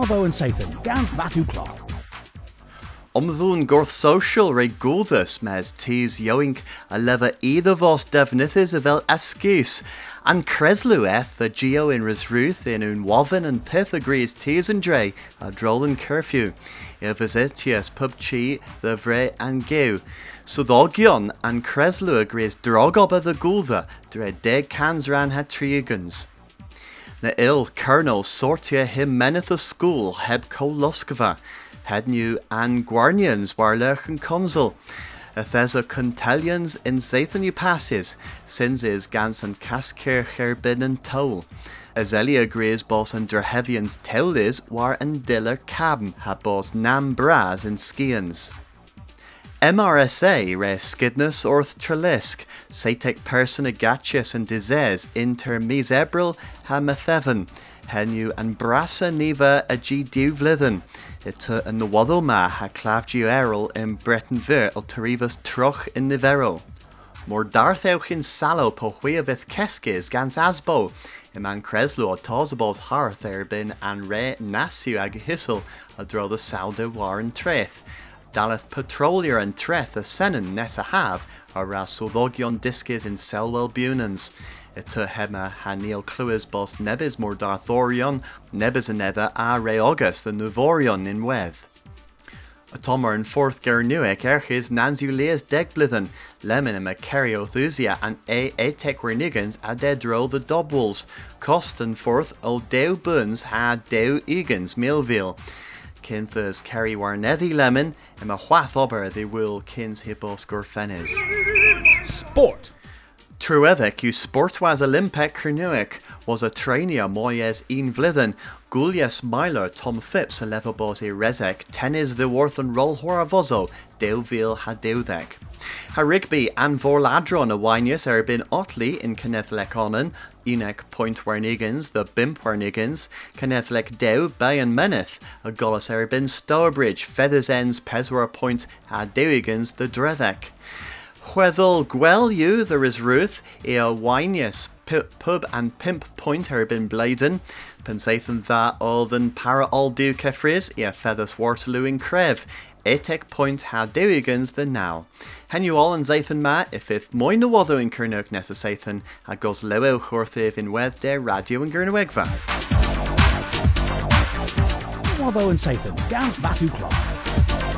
Waddo and Sathan, Gans Matthew Clark. Omddwn gwrth social rei gwddus mes tis ioink a lefa iddo vos defnyddus y fel esgus. An creslw eth the geo in resruth in un wafin and pith agrees tis and dre a droll curfew. I visitius pub chi the vre and gew. So ddogion an creslw agrees drogob the gulda dre deg cans ran het triagans. Na ill colonel sortia him meneth of school heb koloskava had new an Guarnians war lech an consul. A thesa contelians in Zathan passes, sins is gans an cascir cherbin an toll. As Greys boss an Derhevians teulis war and diller cabm ha boss nam bras in skians. MRSA re skidnus orth trelisk, satek person agatius and disease inter mis ebril ha henu an brasa niva a g duvlithen, Ita yn nywoddol ma ha clafgiw erol yn Breton Ver o tarifas troch in niferol. Mor darth ewch in salo po hwy fydd cesgys gans asbo, im an creslo o tosabos harth erbyn an re nasiw ag hisl a dro the salde war yn Daleth petrolier yn treth a senan nes a haf a ra swyddogion disgys in selwel bunans. Ita hema ha neil clywys bos nebys mor darthorion, nebys yn edda a the nuvorion in wedd. A tomar yn fourth gernuic erchis nansiw leas degblithen, lemon im a cariothousia an e renigans a dedro the dobwls, cost and forth o dew buns ha dew egans milville. Kinthas carry warnethy lemon, im a whath ober they will kins hippos gorfenes. Sport. Trueddic yw sportwas Olympic Cernuic was a trainia moyes in vlydden, Gulias Myler Tom Phipps e resec, tennis the worth and roll horavozo, deuvil ha deuddeg. Ha Rigby an vorladron a winius erbyn otli in Cynethlec onan, unec the bimp warnigans, Cynethlec dew bay and meneth, a golas erbyn Stourbridge, feathers ends peswar point dewigans the dreddec. Gwel yw there is Ruth i a winius pub and pimp point erbyn bladen, pensaethyn dda oedd yn para ol diw ceffrys i a feathers Waterloo in cref, etek point ha dewigans the now. Hen yw all yn zaethyn ma, if ith mwy nywoddo in Cernwg nes y saethyn, a gos lewew chwrthyf in wedd de radio yn Gyrnwegfa. Waddo and Sathan, Gans Matthew Clark.